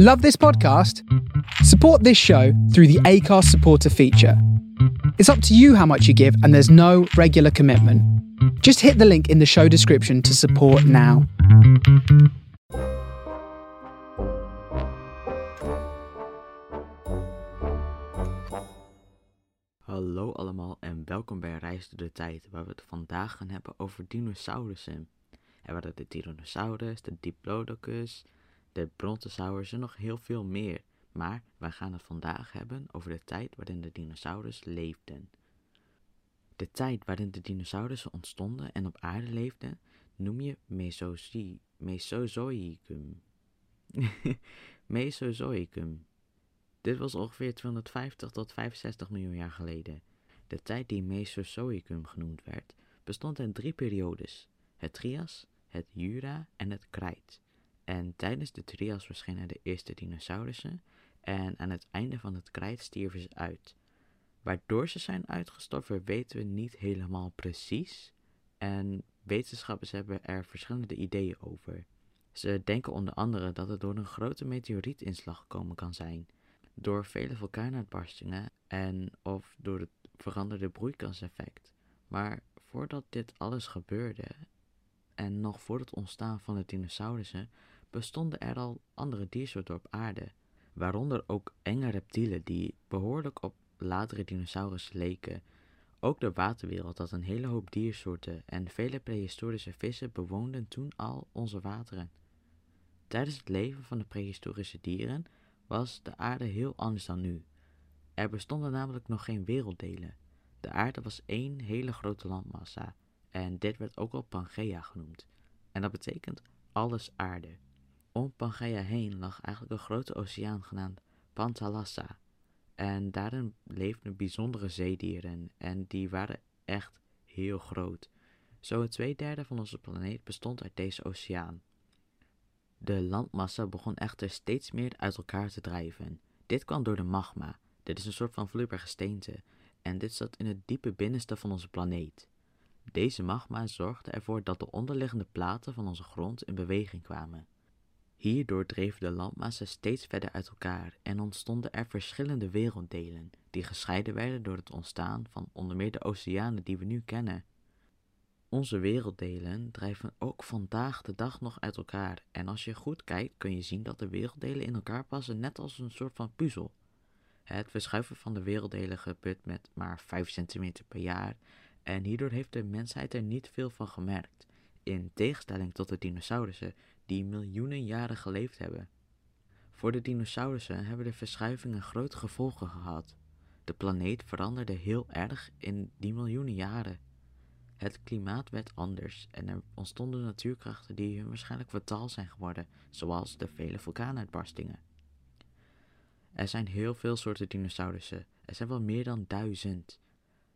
Love this podcast? Support this show through the ACARS supporter feature. It's up to you how much you give, and there's no regular commitment. Just hit the link in the show description to support now. Hallo allemaal en welkom bij Reis door de Tijd, waar we het vandaag gaan hebben over dinosaurussen. Er waren de Tyrannosaurus, de Diplodocus, de Brontosaurus en nog heel veel meer. Maar wij gaan het vandaag hebben over de tijd waarin de dinosaurussen leefden. De tijd waarin de dinosaurussen ontstonden en op aarde leefden, noem je Mesozoïcum. Mesozoïcum. Dit was ongeveer 250 tot 65 miljoen jaar geleden. De tijd die Mesozoïcum genoemd werd, bestond in drie periodes: het Trias, het Jura en het Krijt. En tijdens de Trias verschenen de eerste dinosaurussen en aan het einde van het Krijt stierven ze uit. Waardoor ze zijn uitgestorven weten we niet helemaal precies en wetenschappers hebben er verschillende ideeën over. Ze denken onder andere dat het door een grote meteorietinslag gekomen kan zijn, door vele vulkaanuitbarstingen en of door het veranderde broeikaseffect. Maar voordat dit alles gebeurde en nog voor het ontstaan van de dinosaurussen, bestonden er al andere diersoorten op aarde, waaronder ook enge reptielen die behoorlijk op latere dinosaurussen leken. Ook de waterwereld had een hele hoop diersoorten en vele prehistorische vissen bewoonden toen al onze wateren. Tijdens het leven van de prehistorische dieren was de aarde heel anders dan nu. Er bestonden namelijk nog geen werelddelen. De aarde was één hele grote landmassa en dit werd ook al Pangea genoemd. En dat betekent alles aarde. Om Pangea heen lag eigenlijk een grote oceaan genaamd Pantalassa. En daarin leefden bijzondere zeedieren en die waren echt heel groot. Zo twee derde van onze planeet bestond uit deze oceaan. De landmassa begon echter steeds meer uit elkaar te drijven. Dit kwam door de magma. Dit is een soort van vloeibaar gesteente en dit zat in het diepe binnenste van onze planeet. Deze magma zorgde ervoor dat de onderliggende platen van onze grond in beweging kwamen. Hierdoor dreef de landmassa steeds verder uit elkaar en ontstonden er verschillende werelddelen, die gescheiden werden door het ontstaan van onder meer de oceanen die we nu kennen. Onze werelddelen drijven ook vandaag de dag nog uit elkaar en als je goed kijkt kun je zien dat de werelddelen in elkaar passen net als een soort van puzzel. Het verschuiven van de werelddelen gebeurt met maar 5 centimeter per jaar en hierdoor heeft de mensheid er niet veel van gemerkt, in tegenstelling tot de dinosaurussen die miljoenen jaren geleefd hebben. Voor de dinosaurussen hebben de verschuivingen grote gevolgen gehad. De planeet veranderde heel erg in die miljoenen jaren. Het klimaat werd anders en er ontstonden natuurkrachten die hun waarschijnlijk fataal zijn geworden, zoals de vele vulkaanuitbarstingen. Er zijn heel veel soorten dinosaurussen, er zijn wel meer dan duizend.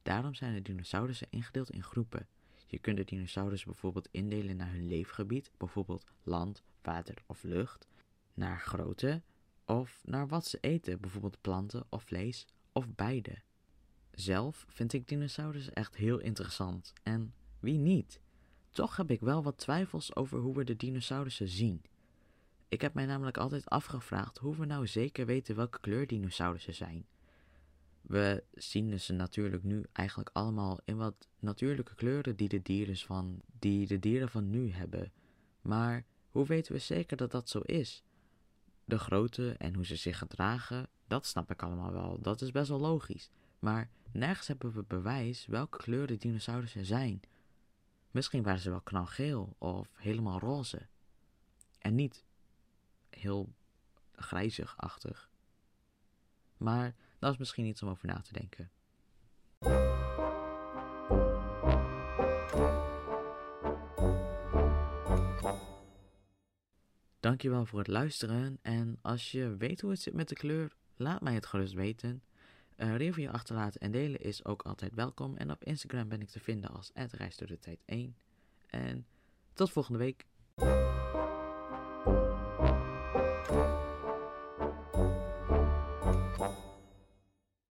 Daarom zijn de dinosaurussen ingedeeld in groepen. Je kunt de dinosaurussen bijvoorbeeld indelen naar hun leefgebied, bijvoorbeeld land, water of lucht, naar grootte of naar wat ze eten, bijvoorbeeld planten of vlees of beide. Zelf vind ik dinosaurussen echt heel interessant en wie niet? Toch heb ik wel wat twijfels over hoe we de dinosaurussen zien. Ik heb mij namelijk altijd afgevraagd hoe we nou zeker weten welke kleur dinosaurussen zijn. We zien ze natuurlijk nu eigenlijk allemaal in wat natuurlijke kleuren die de dieren van, die de dieren van nu hebben. Maar hoe weten we zeker dat dat zo is? De grootte en hoe ze zich gedragen, dat snap ik allemaal wel. Dat is best wel logisch. Maar nergens hebben we bewijs welke kleur de dinosaurussen zijn. Misschien waren ze wel knalgeel of helemaal roze. En niet heel grijzig-achtig. Maar dat is misschien iets om over na te denken. Dankjewel voor het luisteren en als je weet hoe het zit met de kleur, laat mij het gerust weten. Een review achterlaten en delen is ook altijd welkom en op Instagram ben ik te vinden als @reisdoordetijd1. En tot volgende week.